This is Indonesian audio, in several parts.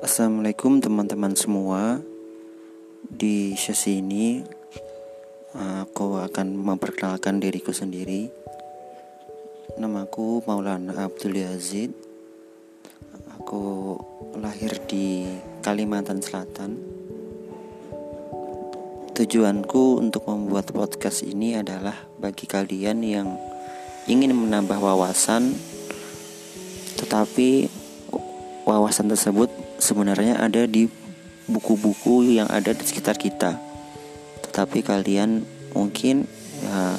Assalamualaikum teman-teman semua. Di sesi ini Aku akan memperkenalkan diriku sendiri. Namaku Maulana Abdul Yazid. Aku lahir di Kalimantan Selatan. Tujuanku untuk membuat podcast ini adalah Bagi kalian yang ingin menambah wawasan Tetapi wawasan tersebut sebenarnya ada di buku-buku yang ada di sekitar kita. Tetapi kalian mungkin ya,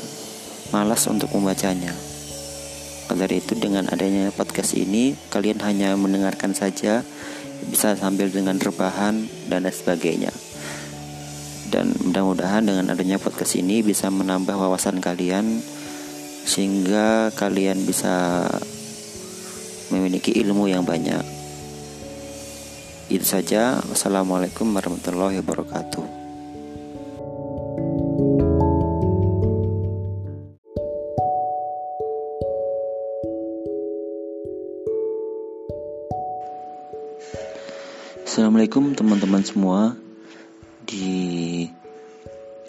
malas untuk membacanya. Dari itu dengan adanya podcast ini kalian hanya mendengarkan saja bisa sambil dengan rebahan dan lain sebagainya. Dan mudah-mudahan dengan adanya podcast ini bisa menambah wawasan kalian sehingga kalian bisa memiliki ilmu yang banyak. Itu saja. Wassalamualaikum warahmatullahi wabarakatuh. Assalamualaikum teman-teman semua. Di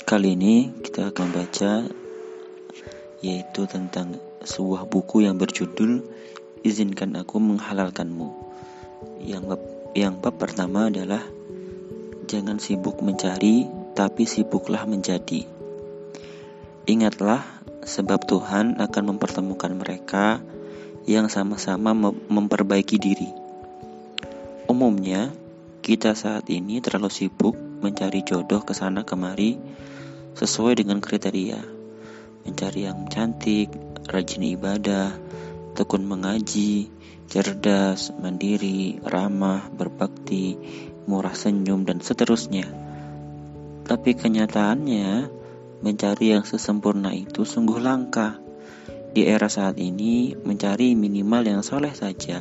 kali ini kita akan baca yaitu tentang sebuah buku yang berjudul Izinkan Aku Menghalalkanmu yang yang bab pertama adalah jangan sibuk mencari, tapi sibuklah menjadi. Ingatlah, sebab Tuhan akan mempertemukan mereka yang sama-sama memperbaiki diri. Umumnya, kita saat ini terlalu sibuk mencari jodoh ke sana kemari sesuai dengan kriteria. Mencari yang cantik, rajin ibadah, tekun mengaji, cerdas, mandiri, ramah, berbakti, murah senyum, dan seterusnya. Tapi kenyataannya, mencari yang sesempurna itu sungguh langka. Di era saat ini, mencari minimal yang soleh saja,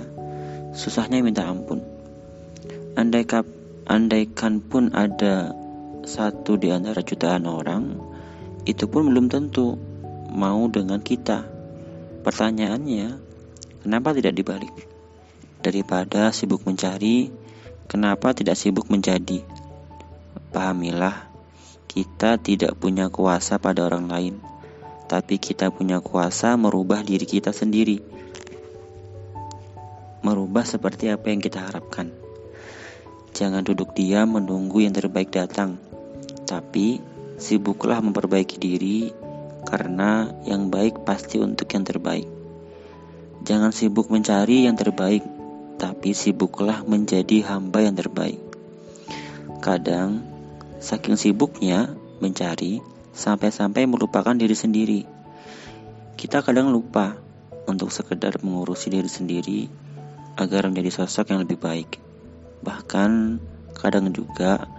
susahnya minta ampun. Andai kap, andaikan pun ada satu di antara jutaan orang, itu pun belum tentu mau dengan kita. Pertanyaannya, Kenapa tidak dibalik? Daripada sibuk mencari, kenapa tidak sibuk menjadi? Pahamilah, kita tidak punya kuasa pada orang lain, tapi kita punya kuasa merubah diri kita sendiri. Merubah seperti apa yang kita harapkan. Jangan duduk diam menunggu yang terbaik datang, tapi sibuklah memperbaiki diri karena yang baik pasti untuk yang terbaik. Jangan sibuk mencari yang terbaik, tapi sibuklah menjadi hamba yang terbaik. Kadang, saking sibuknya mencari, sampai-sampai melupakan diri sendiri. Kita kadang lupa untuk sekedar mengurusi diri sendiri agar menjadi sosok yang lebih baik. Bahkan, kadang juga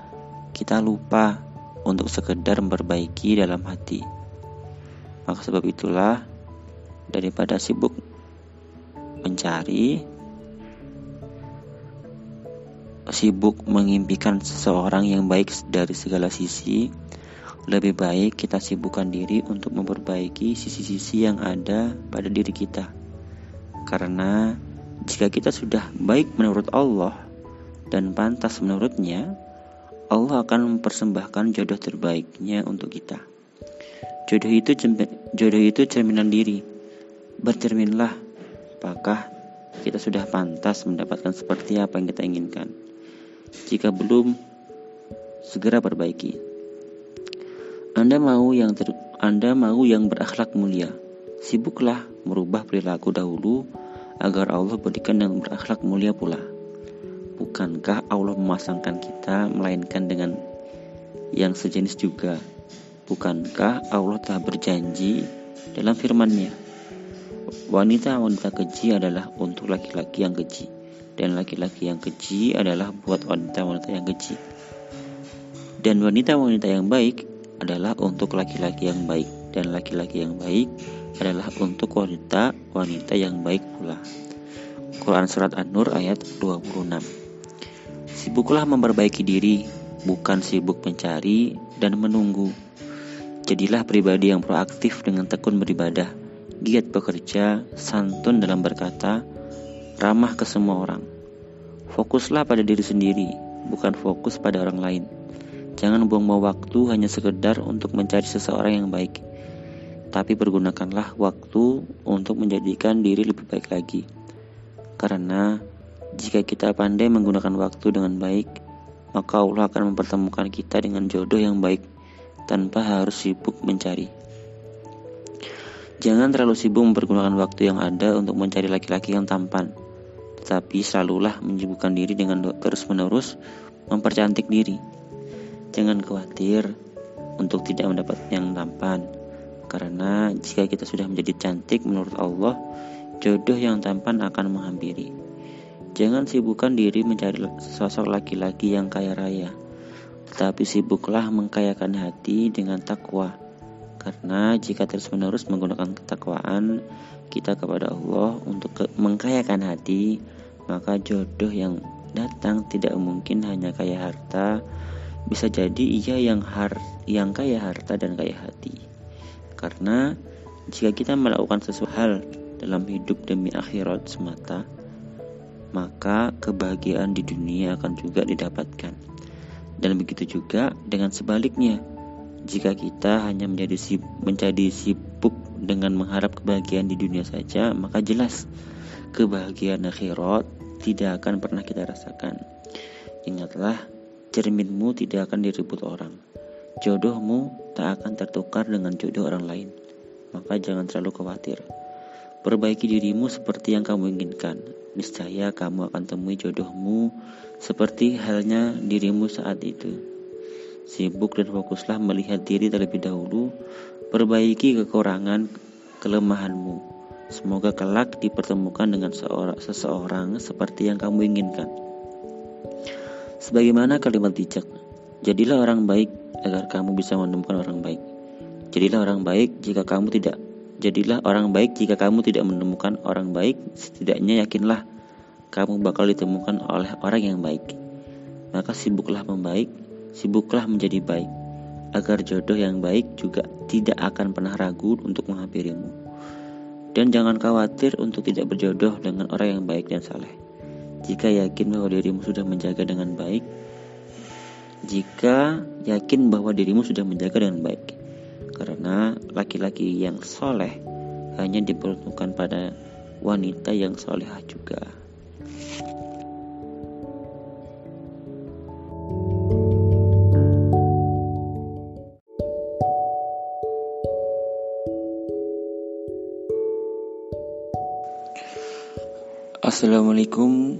kita lupa untuk sekedar memperbaiki dalam hati. Maka sebab itulah, daripada sibuk mencari, sibuk mengimpikan seseorang yang baik dari segala sisi, lebih baik kita sibukkan diri untuk memperbaiki sisi-sisi yang ada pada diri kita. Karena jika kita sudah baik menurut Allah dan pantas menurutnya, Allah akan mempersembahkan jodoh terbaiknya untuk kita. Jodoh itu jodoh itu cerminan diri. Bercerminlah Apakah kita sudah pantas mendapatkan seperti apa yang kita inginkan? Jika belum, segera perbaiki. Anda mau yang ter, Anda mau yang berakhlak mulia. Sibuklah merubah perilaku dahulu agar Allah berikan yang berakhlak mulia pula. Bukankah Allah memasangkan kita melainkan dengan yang sejenis juga? Bukankah Allah telah berjanji dalam firman-Nya? Wanita-wanita keji adalah untuk laki-laki yang keji dan laki-laki yang keji adalah buat wanita-wanita yang keji. Dan wanita-wanita yang baik adalah untuk laki-laki yang baik dan laki-laki yang baik adalah untuk wanita-wanita yang baik pula. Quran Surat An-Nur ayat 26 Sibuklah memperbaiki diri, bukan sibuk mencari dan menunggu. Jadilah pribadi yang proaktif dengan tekun beribadah giat bekerja, santun dalam berkata, ramah ke semua orang. Fokuslah pada diri sendiri, bukan fokus pada orang lain. Jangan buang-buang waktu hanya sekedar untuk mencari seseorang yang baik. Tapi pergunakanlah waktu untuk menjadikan diri lebih baik lagi. Karena jika kita pandai menggunakan waktu dengan baik, maka Allah akan mempertemukan kita dengan jodoh yang baik tanpa harus sibuk mencari. Jangan terlalu sibuk mempergunakan waktu yang ada untuk mencari laki-laki yang tampan tetapi selalulah menyibukkan diri dengan terus-menerus mempercantik diri. Jangan khawatir untuk tidak mendapat yang tampan, karena jika kita sudah menjadi cantik menurut Allah, jodoh yang tampan akan menghampiri. Jangan sibukkan diri mencari sosok laki-laki yang kaya raya, tetapi sibuklah mengkayakan hati dengan takwa. Karena jika terus-menerus menggunakan ketakwaan kita kepada Allah untuk mengkayakan hati, maka jodoh yang datang tidak mungkin hanya kaya harta, bisa jadi ia yang har yang kaya harta dan kaya hati. Karena jika kita melakukan sesuatu hal dalam hidup demi akhirat semata, maka kebahagiaan di dunia akan juga didapatkan. Dan begitu juga dengan sebaliknya, jika kita hanya menjadi sibuk, menjadi sibuk dengan mengharap kebahagiaan di dunia saja, maka jelas kebahagiaan akhirat tidak akan pernah kita rasakan. Ingatlah, cerminmu tidak akan direbut orang. Jodohmu tak akan tertukar dengan jodoh orang lain. Maka jangan terlalu khawatir. Perbaiki dirimu seperti yang kamu inginkan. Niscaya kamu akan temui jodohmu seperti halnya dirimu saat itu. Sibuk dan fokuslah melihat diri terlebih dahulu. Perbaiki kekurangan kelemahanmu Semoga kelak dipertemukan dengan seorang, seseorang seperti yang kamu inginkan. Sebagaimana kalimat bijak, jadilah orang baik agar kamu bisa menemukan orang baik. Jadilah orang baik jika kamu tidak jadilah orang baik jika kamu tidak menemukan orang baik, setidaknya yakinlah kamu bakal ditemukan oleh orang yang baik. Maka sibuklah membaik, sibuklah menjadi baik, agar jodoh yang baik juga tidak akan pernah ragu untuk menghampirimu. Dan jangan khawatir untuk tidak berjodoh dengan orang yang baik dan saleh. Jika yakin bahwa dirimu sudah menjaga dengan baik, jika yakin bahwa dirimu sudah menjaga dengan baik, karena laki-laki yang soleh hanya diperuntukkan pada wanita yang solehah juga. Assalamualaikum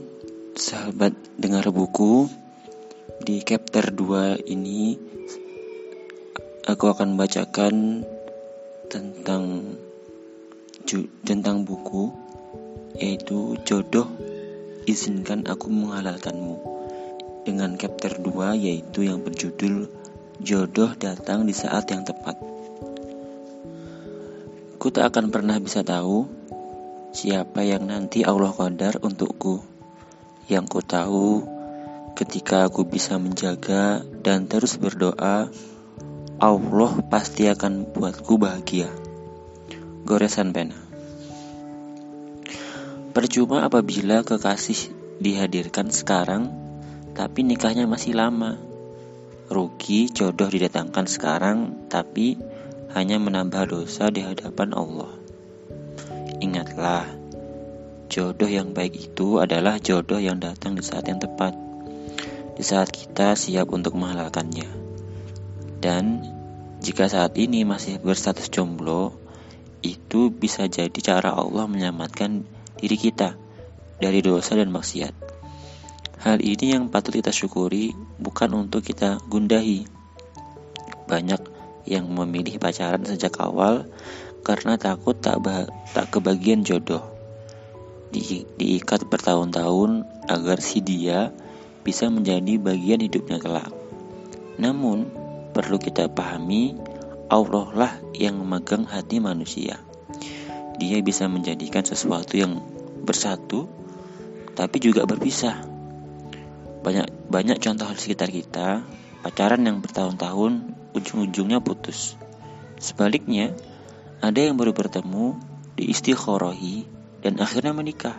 sahabat dengar buku Di chapter 2 ini Aku akan bacakan tentang tentang buku yaitu jodoh izinkan aku menghalalkanmu dengan chapter 2 yaitu yang berjudul jodoh datang di saat yang tepat Ku tak akan pernah bisa tahu siapa yang nanti Allah qadar untukku. Yang ku tahu ketika aku bisa menjaga dan terus berdoa, Allah pasti akan buatku bahagia. Goresan pena. Percuma apabila kekasih dihadirkan sekarang, tapi nikahnya masih lama. Rugi jodoh didatangkan sekarang, tapi hanya menambah dosa di hadapan Allah. Ingatlah, jodoh yang baik itu adalah jodoh yang datang di saat yang tepat, di saat kita siap untuk menghalalkannya. Dan jika saat ini masih berstatus jomblo, itu bisa jadi cara Allah menyelamatkan diri kita dari dosa dan maksiat. Hal ini yang patut kita syukuri, bukan untuk kita gundahi. Banyak yang memilih pacaran sejak awal karena takut tak tak kebagian jodoh. Di, diikat bertahun-tahun agar si dia bisa menjadi bagian hidupnya kelak. Namun, perlu kita pahami, Allah lah yang memegang hati manusia. Dia bisa menjadikan sesuatu yang bersatu, tapi juga berpisah. Banyak banyak contoh di sekitar kita, pacaran yang bertahun-tahun ujung-ujungnya putus. Sebaliknya, ada yang baru bertemu, diistikhorohi, dan akhirnya menikah.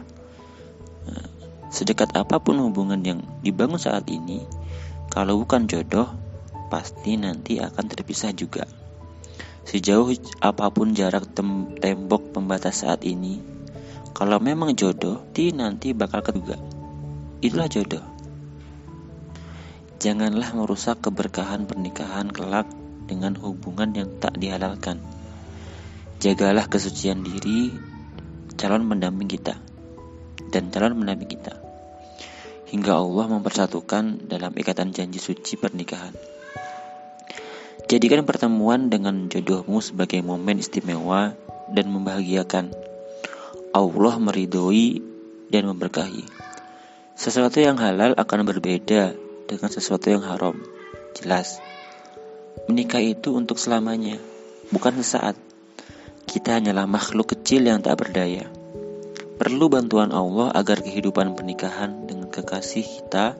Nah, Sedekat apa pun hubungan yang dibangun saat ini, kalau bukan jodoh, pasti nanti akan terpisah juga. Sejauh apa pun jarak tem tembok pembatas saat ini, kalau memang jodoh, di nanti bakal keduga. Itulah jodoh. Janganlah merusak keberkahan pernikahan kelak dengan hubungan yang tak dihalalkan. Jagalah kesucian diri calon pendamping kita dan calon pendamping kita hingga Allah mempersatukan dalam ikatan janji suci pernikahan. Jadikan pertemuan dengan jodohmu sebagai momen istimewa dan membahagiakan. Allah meridhoi dan memberkahi. Sesuatu yang halal akan berbeda dengan sesuatu yang haram. Jelas. Menikah itu untuk selamanya, bukan sesaat. Kita hanyalah makhluk kecil yang tak berdaya. Perlu bantuan Allah agar kehidupan pernikahan dengan kekasih kita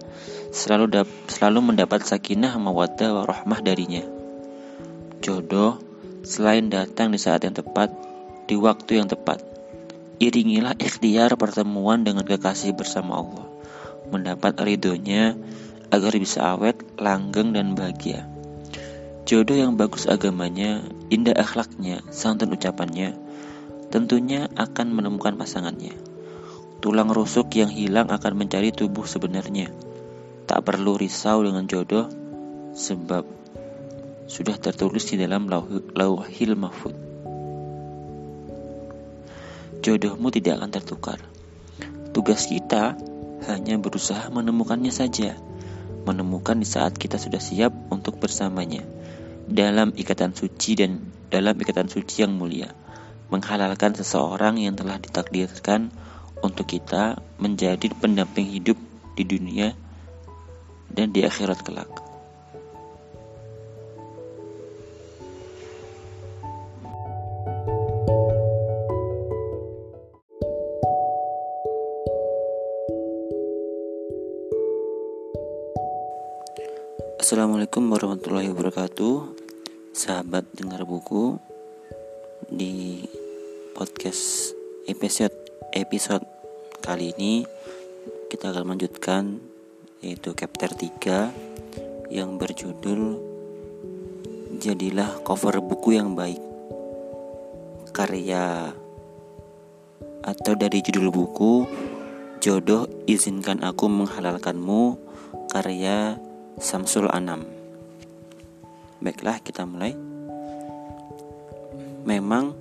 selalu selalu mendapat sakinah mawaddah warahmah darinya. Jodoh selain datang di saat yang tepat, di waktu yang tepat. Iringilah ikhtiar pertemuan dengan kekasih bersama Allah, mendapat ridhonya agar bisa awet, langgeng dan bahagia. Jodoh yang bagus agamanya, indah akhlaknya, santun ucapannya, tentunya akan menemukan pasangannya. Tulang rusuk yang hilang akan mencari tubuh sebenarnya. Tak perlu risau dengan jodoh, sebab sudah tertulis di dalam lauhil mahfud. Jodohmu tidak akan tertukar. Tugas kita hanya berusaha menemukannya saja. Menemukan di saat kita sudah siap untuk bersamanya. Dalam ikatan suci dan dalam ikatan suci yang mulia. Menghalalkan seseorang yang telah ditakdirkan untuk kita menjadi pendamping hidup di dunia dan di akhirat kelak. Buku Di podcast episode episode Kali ini kita akan melanjutkan yaitu chapter 3 yang berjudul Jadilah cover buku yang baik. Karya atau dari judul buku Jodoh izinkan aku menghalalkanmu karya Samsul Anam. Baiklah, kita mulai. Memang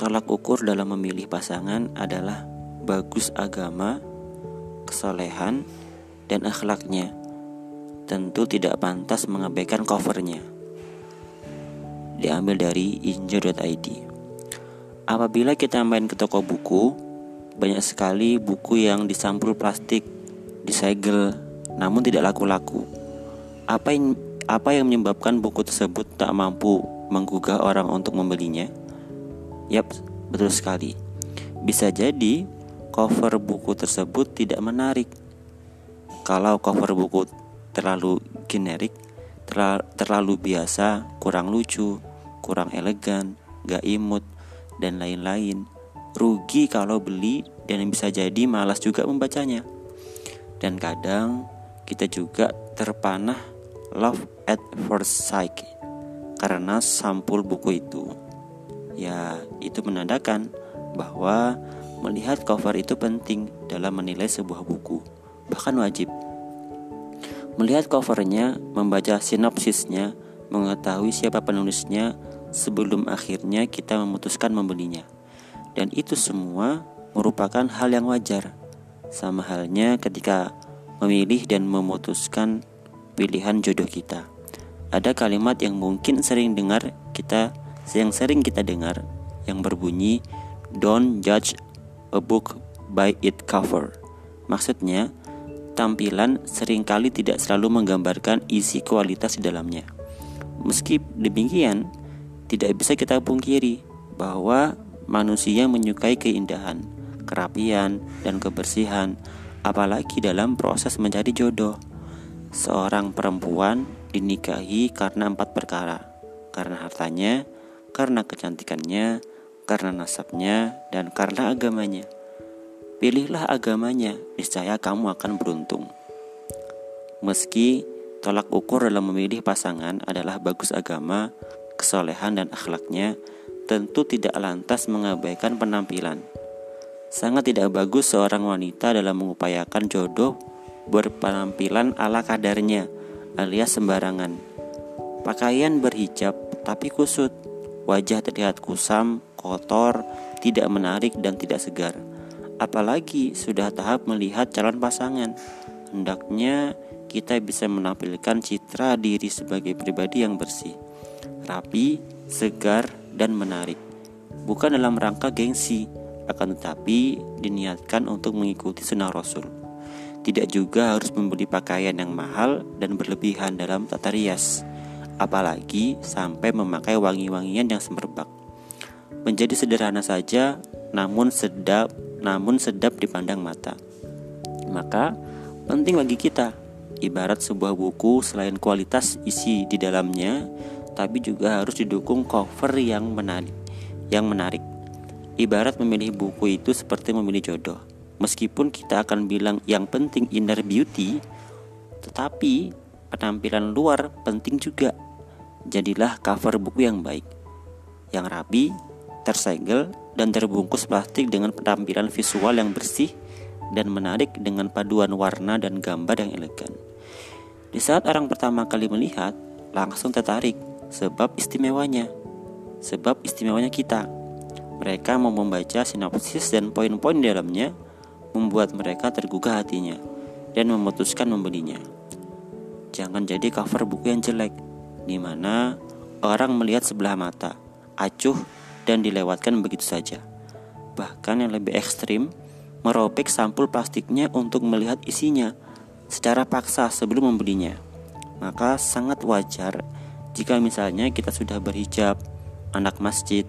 tolak ukur dalam memilih pasangan adalah bagus agama, kesolehan, dan akhlaknya. Tentu tidak pantas mengabaikan covernya. Diambil dari injur.id. Apabila kita main ke toko buku, banyak sekali buku yang disampul plastik, disegel, namun tidak laku-laku. Apa apa yang menyebabkan buku tersebut tak mampu menggugah orang untuk membelinya? Yap, betul sekali. Bisa jadi cover buku tersebut tidak menarik. Kalau cover buku terlalu generik, terlalu biasa, kurang lucu, kurang elegan, gak imut, dan lain-lain, rugi kalau beli dan bisa jadi malas juga membacanya. Dan kadang kita juga terpanah love at first sight karena sampul buku itu. Ya, itu menandakan bahwa Melihat cover itu penting dalam menilai sebuah buku, bahkan wajib. Melihat covernya, membaca sinopsisnya, mengetahui siapa penulisnya sebelum akhirnya kita memutuskan membelinya. Dan itu semua merupakan hal yang wajar. Sama halnya ketika memilih dan memutuskan pilihan jodoh kita. Ada kalimat yang mungkin sering dengar kita yang sering kita dengar yang berbunyi don't judge a book by its cover. Maksudnya, tampilan sering kali tidak selalu menggambarkan isi kualitas di dalamnya. Meski demikian, tidak bisa kita pungkiri bahwa manusia menyukai keindahan, kerapian, dan kebersihan, apalagi dalam proses mencari jodoh. Seorang perempuan dinikahi karena empat perkara, karena hartanya, karena kecantikannya, karena nasabnya dan karena agamanya. Pilihlah agamanya, niscaya kamu akan beruntung. Meski tolak ukur dalam memilih pasangan adalah bagus agama, kesolehan dan akhlaknya, tentu tidak lantas mengabaikan penampilan. Sangat tidak bagus seorang wanita dalam mengupayakan jodoh berpenampilan ala kadarnya alias sembarangan. Pakaian berhijab tapi kusut, wajah terlihat kusam, kotor, tidak menarik dan tidak segar. Apalagi sudah tahap melihat calon pasangan. Hendaknya kita bisa menampilkan citra diri sebagai pribadi yang bersih, rapi, segar, dan menarik. Bukan dalam rangka gengsi, akan tetapi diniatkan untuk mengikuti sunnah Rasul. Tidak juga harus membeli pakaian yang mahal dan berlebihan dalam tata rias, apalagi sampai memakai wangi-wangian yang semerbak. Menjadi sederhana saja, namun sedap namun sedap dipandang mata. Maka, penting bagi kita, ibarat sebuah buku selain kualitas isi di dalamnya, tapi juga harus didukung cover yang menarik. Yang menarik. Ibarat memilih buku itu seperti memilih jodoh. Meskipun kita akan bilang yang penting inner beauty, tetapi penampilan luar penting juga. Jadilah cover buku yang baik, yang rapi, tersegel, dan terbungkus plastik dengan penampilan visual yang bersih dan menarik dengan paduan warna dan gambar yang elegan. Di saat orang pertama kali melihat, langsung tertarik sebab istimewanya. Sebab istimewanya kita. Mereka mau membaca sinopsis dan poin-poin di dalamnya membuat mereka tergugah hatinya dan memutuskan membelinya. Jangan jadi cover buku yang jelek, di mana orang melihat sebelah mata, acuh dan dilewatkan begitu saja. Bahkan yang lebih ekstrim, merobek sampul plastiknya untuk melihat isinya secara paksa sebelum membelinya. Maka sangat wajar jika misalnya kita sudah berhijab, anak masjid,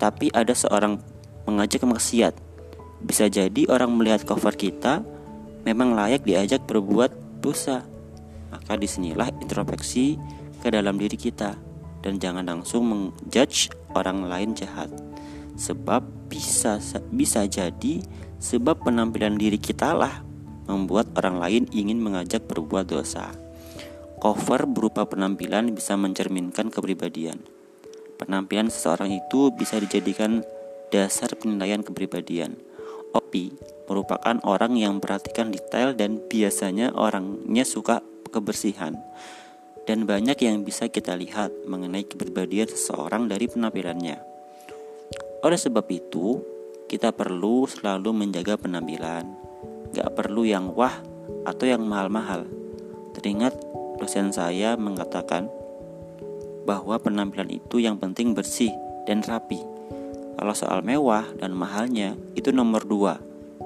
tapi ada seorang mengajak maksiat. Bisa jadi orang melihat cover kita memang layak diajak berbuat dosa. Maka di sinilah introspeksi ke dalam diri kita dan jangan langsung menjudge orang lain jahat. Sebab bisa bisa jadi sebab penampilan diri kita lah membuat orang lain ingin mengajak berbuat dosa. Cover berupa penampilan bisa mencerminkan kepribadian. Penampilan seseorang itu bisa dijadikan dasar penilaian kepribadian. Opi merupakan orang yang perhatikan detail dan biasanya orangnya suka kebersihan dan banyak yang bisa kita lihat mengenai kepribadian seseorang dari penampilannya. Oleh sebab itu, kita perlu selalu menjaga penampilan, gak perlu yang wah atau yang mahal-mahal. Teringat dosen saya mengatakan bahwa penampilan itu yang penting bersih dan rapi. Kalau soal mewah dan mahalnya itu nomor dua,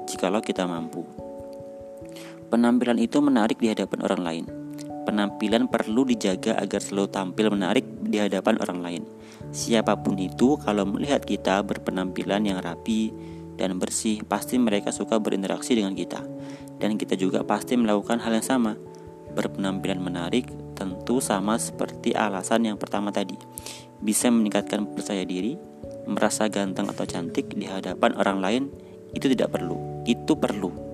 jikalau kita mampu. Penampilan itu menarik di hadapan orang lain penampilan perlu dijaga agar selalu tampil menarik di hadapan orang lain. Siapa pun itu, kalau melihat kita berpenampilan yang rapi dan bersih, pasti mereka suka berinteraksi dengan kita, dan kita juga pasti melakukan hal yang sama. Berpenampilan menarik tentu sama seperti alasan yang pertama tadi, bisa meningkatkan percaya diri, merasa ganteng atau cantik di hadapan orang lain. Itu tidak perlu, itu perlu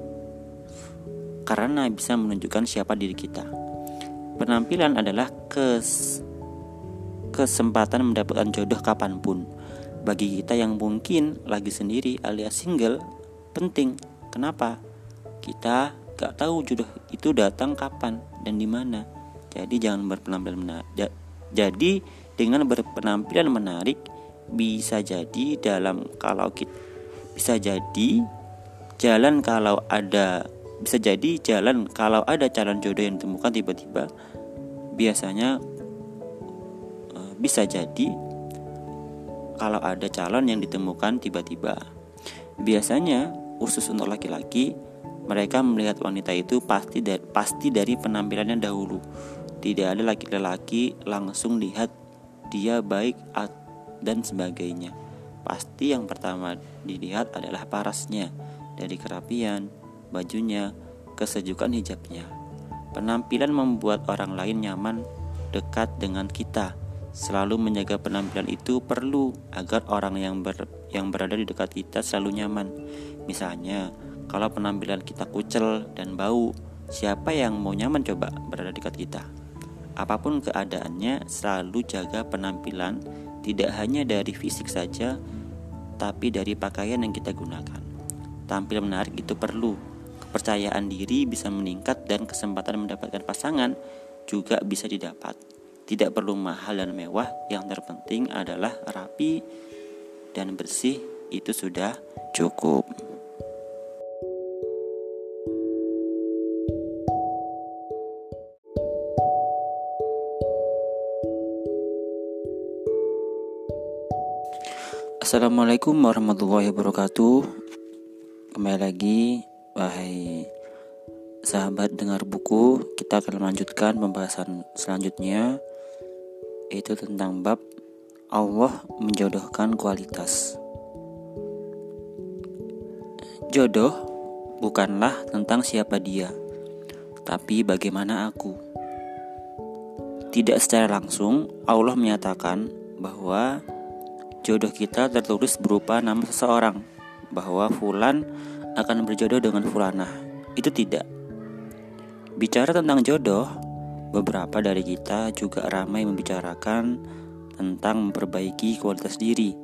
karena bisa menunjukkan siapa diri kita. Penampilan adalah kes kesempatan mendapatkan jodoh kapan pun. Bagi kita yang mungkin lagi sendiri alias single, penting. Kenapa? Kita gak tahu jodoh itu datang kapan dan di mana. Jadi jangan berpenampilan menarik. Jadi dengan berpenampilan menarik bisa jadi dalam kalau kita bisa jadi jalan kalau ada bisa jadi jalan kalau ada calon jodoh yang ditemukan tiba-tiba biasanya uh, bisa jadi kalau ada calon yang ditemukan tiba-tiba. Biasanya khusus untuk laki-laki, mereka melihat wanita itu pasti dari, pasti dari penampilannya dahulu. Tidak ada laki-laki langsung lihat dia baik dan sebagainya. Pasti yang pertama dilihat adalah parasnya, dari kerapian, bajunya, kesejukan hijabnya. Penampilan membuat orang lain nyaman dekat dengan kita. Selalu menjaga penampilan itu perlu agar orang yang ber, yang berada di dekat kita selalu nyaman. Misalnya, Kalau penampilan kita kucel dan bau, siapa yang mau nyaman coba berada dekat kita? Apa pun keadaannya, selalu jaga penampilan, tidak hanya dari fisik saja, tapi dari pakaian yang kita gunakan. Tampil menarik itu perlu. Kepercayaan diri bisa meningkat dan kesempatan mendapatkan pasangan juga bisa didapat. Tidak perlu mahal dan mewah, yang terpenting adalah rapi dan bersih itu sudah cukup. Assalamualaikum warahmatullahi wabarakatuh. Kembali lagi Wahai sahabat dengar buku Kita akan melanjutkan pembahasan selanjutnya Yaitu tentang bab Allah menjodohkan kualitas. Jodoh bukanlah tentang siapa dia Tapi bagaimana aku. Tidak secara langsung Allah menyatakan bahwa jodoh kita tertulis berupa nama seseorang bahwa Fulan akan berjodoh dengan Fulana. Itu tidak. Bicara tentang jodoh, beberapa dari kita juga ramai membicarakan tentang memperbaiki kualitas diri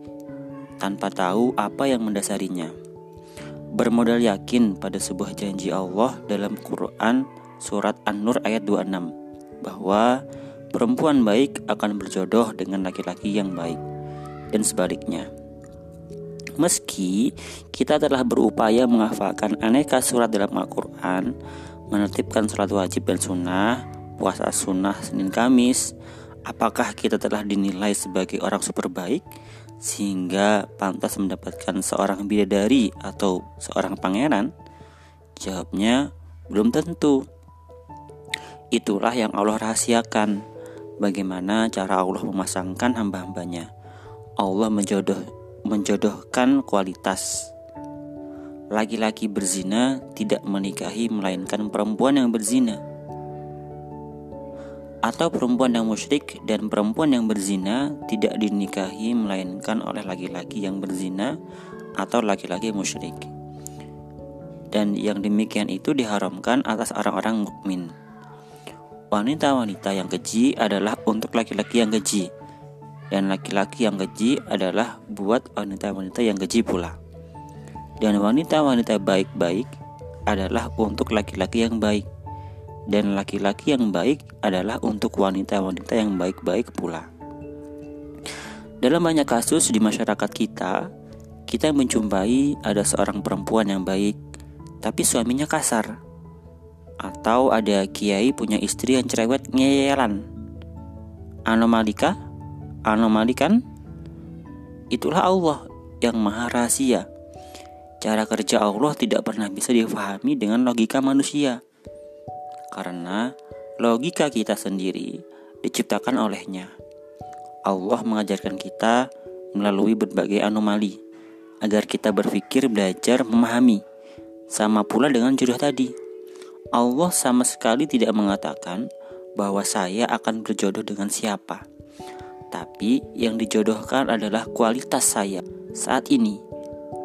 tanpa tahu apa yang mendasarinya. Bermodal yakin pada sebuah janji Allah dalam Quran surat An-Nur ayat 26 bahwa perempuan baik akan berjodoh dengan laki-laki yang baik dan sebaliknya. Meski kita telah berupaya menghafalkan aneka surat dalam Al-Quran, menertibkan surat wajib dan sunnah, puasa sunnah Senin Kamis, apakah kita telah dinilai sebagai orang super baik sehingga pantas mendapatkan seorang bidadari atau seorang pangeran? Jawabnya belum tentu. Itulah yang Allah rahasiakan. Bagaimana cara Allah memasangkan hamba-hambanya. Allah menjodoh menjodohkan kualitas. Laki-laki berzina tidak menikahi melainkan perempuan yang berzina. Atau perempuan yang musyrik dan perempuan yang berzina tidak dinikahi melainkan oleh laki-laki yang berzina atau laki-laki musyrik. Dan yang demikian itu diharamkan atas orang-orang mukmin. Wanita-wanita yang keji adalah untuk laki-laki yang keji dan laki-laki yang keji adalah buat wanita-wanita yang keji pula. Dan wanita-wanita baik-baik adalah untuk laki-laki yang baik. Dan laki-laki yang baik adalah untuk wanita-wanita yang baik-baik pula. Dalam banyak kasus di masyarakat kita, kita menjumpai ada seorang perempuan yang baik, tapi suaminya kasar. Atau ada kiai punya istri yang cerewet ngeyelan. Anomalika? Anomali kan? Itulah Allah yang maha rahasia. Cara kerja Allah tidak pernah bisa difahami dengan logika manusia. Karena logika kita sendiri diciptakan olehnya. Allah mengajarkan kita melalui berbagai anomali agar kita berpikir, belajar, memahami. Sama pula dengan jodoh tadi. Allah sama sekali tidak mengatakan bahwa saya akan berjodoh dengan siapa. Tapi yang dijodohkan adalah kualitas saya saat ini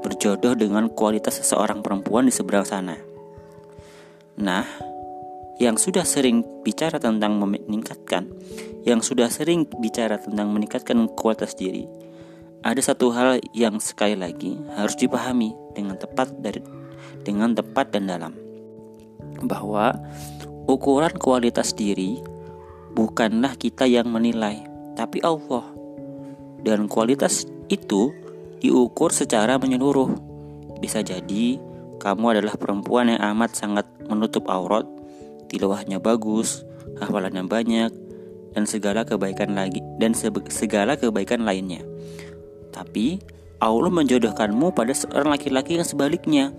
berjodoh dengan kualitas seseorang perempuan di seberang sana. Nah, yang sudah sering bicara tentang meningkatkan, yang sudah sering bicara tentang meningkatkan kualitas diri, ada satu hal yang sekali lagi harus dipahami dengan tepat dari dengan tepat dan dalam bahwa ukuran kualitas diri bukanlah kita yang menilai tapi Allah. Dan kualitas itu diukur secara menyeluruh. Bisa jadi kamu adalah perempuan yang amat sangat menutup aurat, tilawahnya bagus, hafalannya banyak, dan segala kebaikan lagi dan segala kebaikan lainnya. Tapi Allah menjodohkanmu pada seorang laki-laki yang sebaliknya.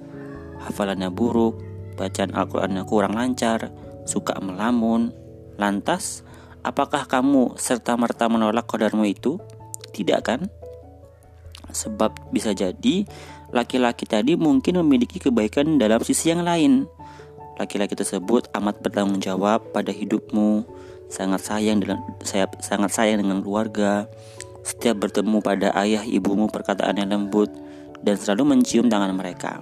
Hafalannya buruk, bacaan Al-Qur'annya kurang lancar, suka melamun. Lantas, Apakah kamu serta-merta menolak kodarmu itu? Tidak kan? Sebab bisa jadi laki-laki tadi mungkin memiliki kebaikan dalam sisi yang lain. Laki-laki tersebut amat bertanggung jawab pada hidupmu, sangat sayang dengan saya sangat sayang dengan keluarga. Setiap bertemu pada ayah ibumu perkataan yang lembut dan selalu mencium tangan mereka.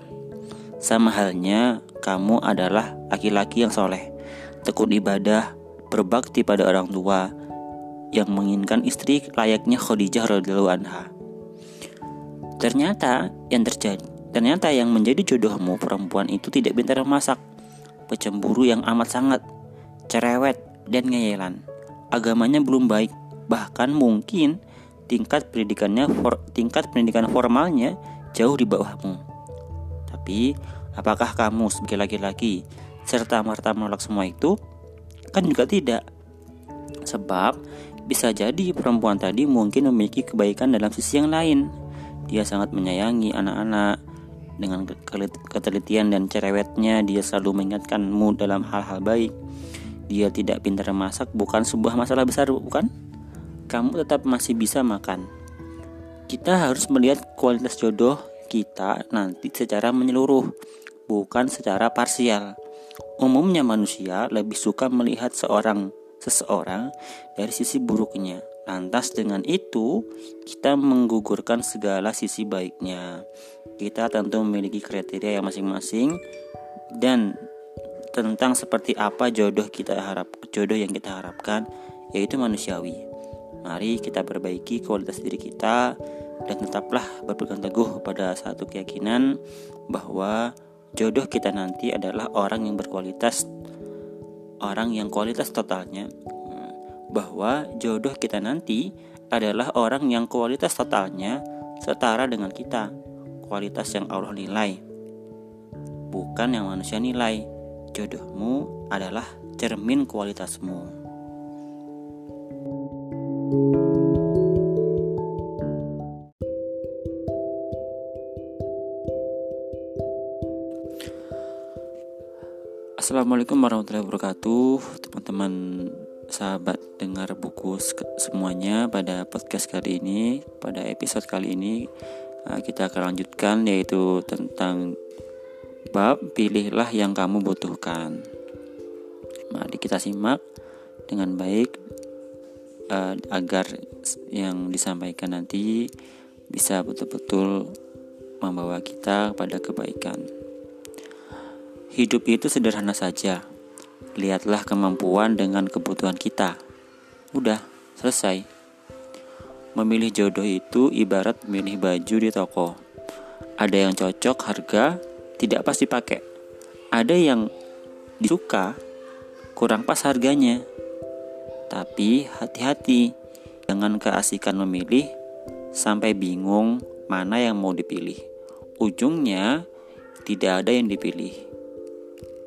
Sama halnya kamu adalah laki-laki yang soleh, tekun ibadah, berbakti pada orang tua, yang menginginkan istri layaknya Khadijah radhiyallahu anha. Ternyata yang terjadi, ternyata yang menjadi jodohmu perempuan itu tidak pintar memasak, pecemburu yang amat sangat, cerewet dan ngeyelan. Agamanya belum baik, bahkan mungkin tingkat pendidikannya for, tingkat pendidikan formalnya jauh di bawahmu. Tapi, apakah kamu sebagai laki-laki serta merta menolak semua itu? Kan juga tidak. Sebab bisa jadi perempuan tadi mungkin memiliki kebaikan dalam sisi yang lain. Dia sangat menyayangi anak-anak dengan ketelitian dan cerewetnya dia selalu mengingatkanmu dalam hal-hal baik. Dia tidak pintar masak bukan sebuah masalah besar bukan? Kamu tetap masih bisa makan. Kita harus melihat kualitas jodoh kita nanti secara menyeluruh, bukan secara parsial. Umumnya manusia lebih suka melihat seorang seseorang dari sisi buruknya. Lantas dengan itu, kita menggugurkan segala sisi baiknya. Kita tentu memiliki kriteria yang masing-masing dan tentang seperti apa jodoh kita harap jodoh yang kita harapkan yaitu manusiawi. Mari kita perbaiki kualitas diri kita dan tetaplah berpegang teguh pada satu keyakinan bahwa jodoh kita nanti adalah orang yang berkualitas orang yang kualitas totalnya. Bahwa jodoh kita nanti adalah orang yang kualitas totalnya setara dengan kita kualitas yang Allah nilai bukan yang manusia nilai. Jodohmu adalah cermin kualitasmu. thank you Assalamualaikum warahmatullahi wabarakatuh. Teman-teman sahabat dengar buku semuanya Pada podcast kali ini Pada episode kali ini. Uh, Kita akan lanjutkan yaitu tentang Bab pilihlah yang kamu butuhkan. Mari kita simak dengan baik uh, Agar yang disampaikan nanti Bisa betul-betul membawa kita pada kebaikan Hidup itu sederhana saja. Lihatlah kemampuan dengan kebutuhan kita. Udah, selesai. Memilih jodoh itu ibarat memilih baju di toko. Ada yang cocok harga, tidak pasti pakai. Ada yang disuka, kurang pas harganya. Tapi hati-hati, dengan keasikan memilih sampai bingung mana yang mau dipilih. Ujungnya tidak ada yang dipilih.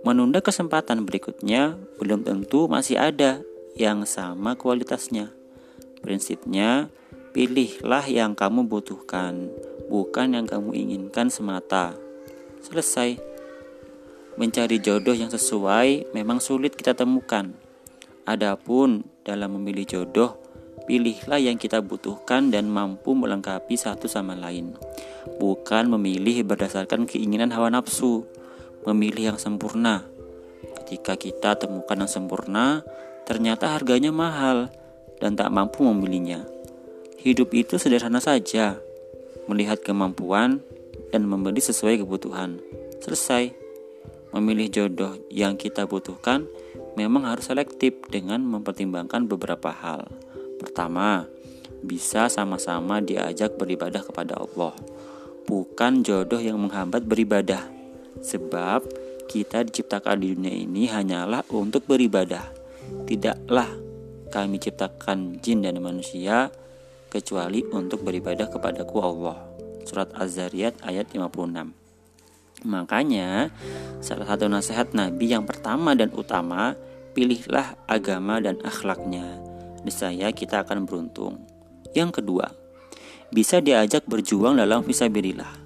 Menunda kesempatan berikutnya belum tentu masih ada yang sama kualitasnya. Prinsipnya, pilihlah yang kamu butuhkan, bukan yang kamu inginkan semata. Selesai. Mencari jodoh yang sesuai memang sulit kita temukan. Adapun dalam memilih jodoh, pilihlah yang kita butuhkan dan mampu melengkapi satu sama lain. Bukan memilih berdasarkan keinginan hawa nafsu memilih yang sempurna. Ketika kita temukan yang sempurna, ternyata harganya mahal dan tak mampu membelinya. Hidup itu sederhana saja, melihat kemampuan dan membeli sesuai kebutuhan. Selesai. Memilih jodoh yang kita butuhkan memang harus selektif dengan mempertimbangkan beberapa hal. Pertama, bisa sama-sama diajak beribadah kepada Allah, bukan jodoh yang menghambat beribadah. Sebab kita diciptakan di dunia ini hanyalah untuk beribadah. Tidaklah kami ciptakan jin dan manusia kecuali untuk beribadah kepadaku Allah. Surat Az-Zariyat ayat 56. Makanya, salah satu nasihat Nabi yang pertama dan utama, pilihlah agama dan akhlaknya. Niscaya kita akan beruntung. Yang kedua, bisa diajak berjuang dalam visabilillah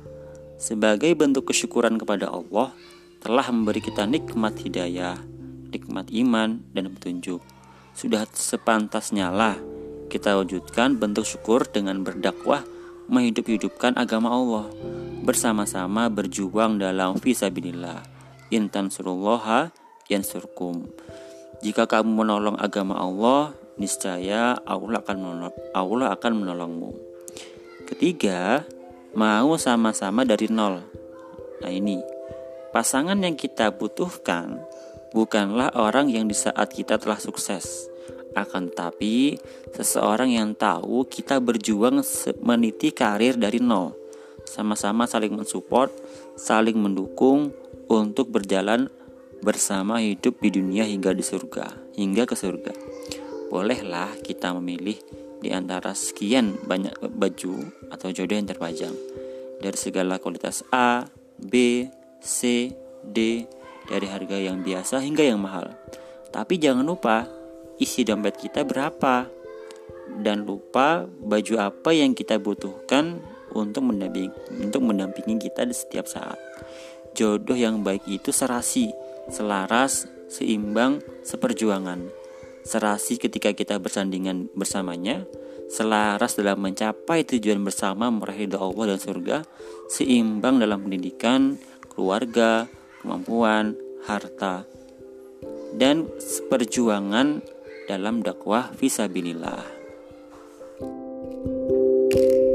sebagai bentuk kesyukuran kepada Allah telah memberi kita nikmat hidayah, nikmat iman, dan petunjuk. Sudah sepantasnya lah kita wujudkan bentuk syukur dengan berdakwah menghidup-hidupkan agama Allah. Bersama-sama berjuang dalam visabilillah intan surullaha yansurkum. Jika kamu menolong agama Allah niscaya Allah akan menolong, Allah akan menolongmu. Ketiga mau sama-sama dari nol. Nah ini pasangan yang kita butuhkan bukanlah orang yang di saat kita telah sukses, akan tetapi seseorang yang tahu kita berjuang meniti karir dari nol, sama-sama saling mensupport, saling mendukung untuk berjalan bersama hidup di dunia hingga di surga, hingga ke surga. Bolehlah kita memilih di antara sekian banyak baju atau jodoh yang terpajang dari segala kualitas A, B, C, D dari harga yang biasa hingga yang mahal. Tapi jangan lupa isi dompet kita berapa dan lupa baju apa yang kita butuhkan untuk mendampingi, untuk mendampingi kita di setiap saat. Jodoh yang baik itu serasi, selaras, seimbang, seperjuangan serasi ketika kita bersandingan bersamanya, selaras dalam mencapai tujuan bersama meraih doa Allah dan surga, seimbang dalam pendidikan, keluarga, kemampuan, harta, dan perjuangan dalam dakwah visabilillah. thank you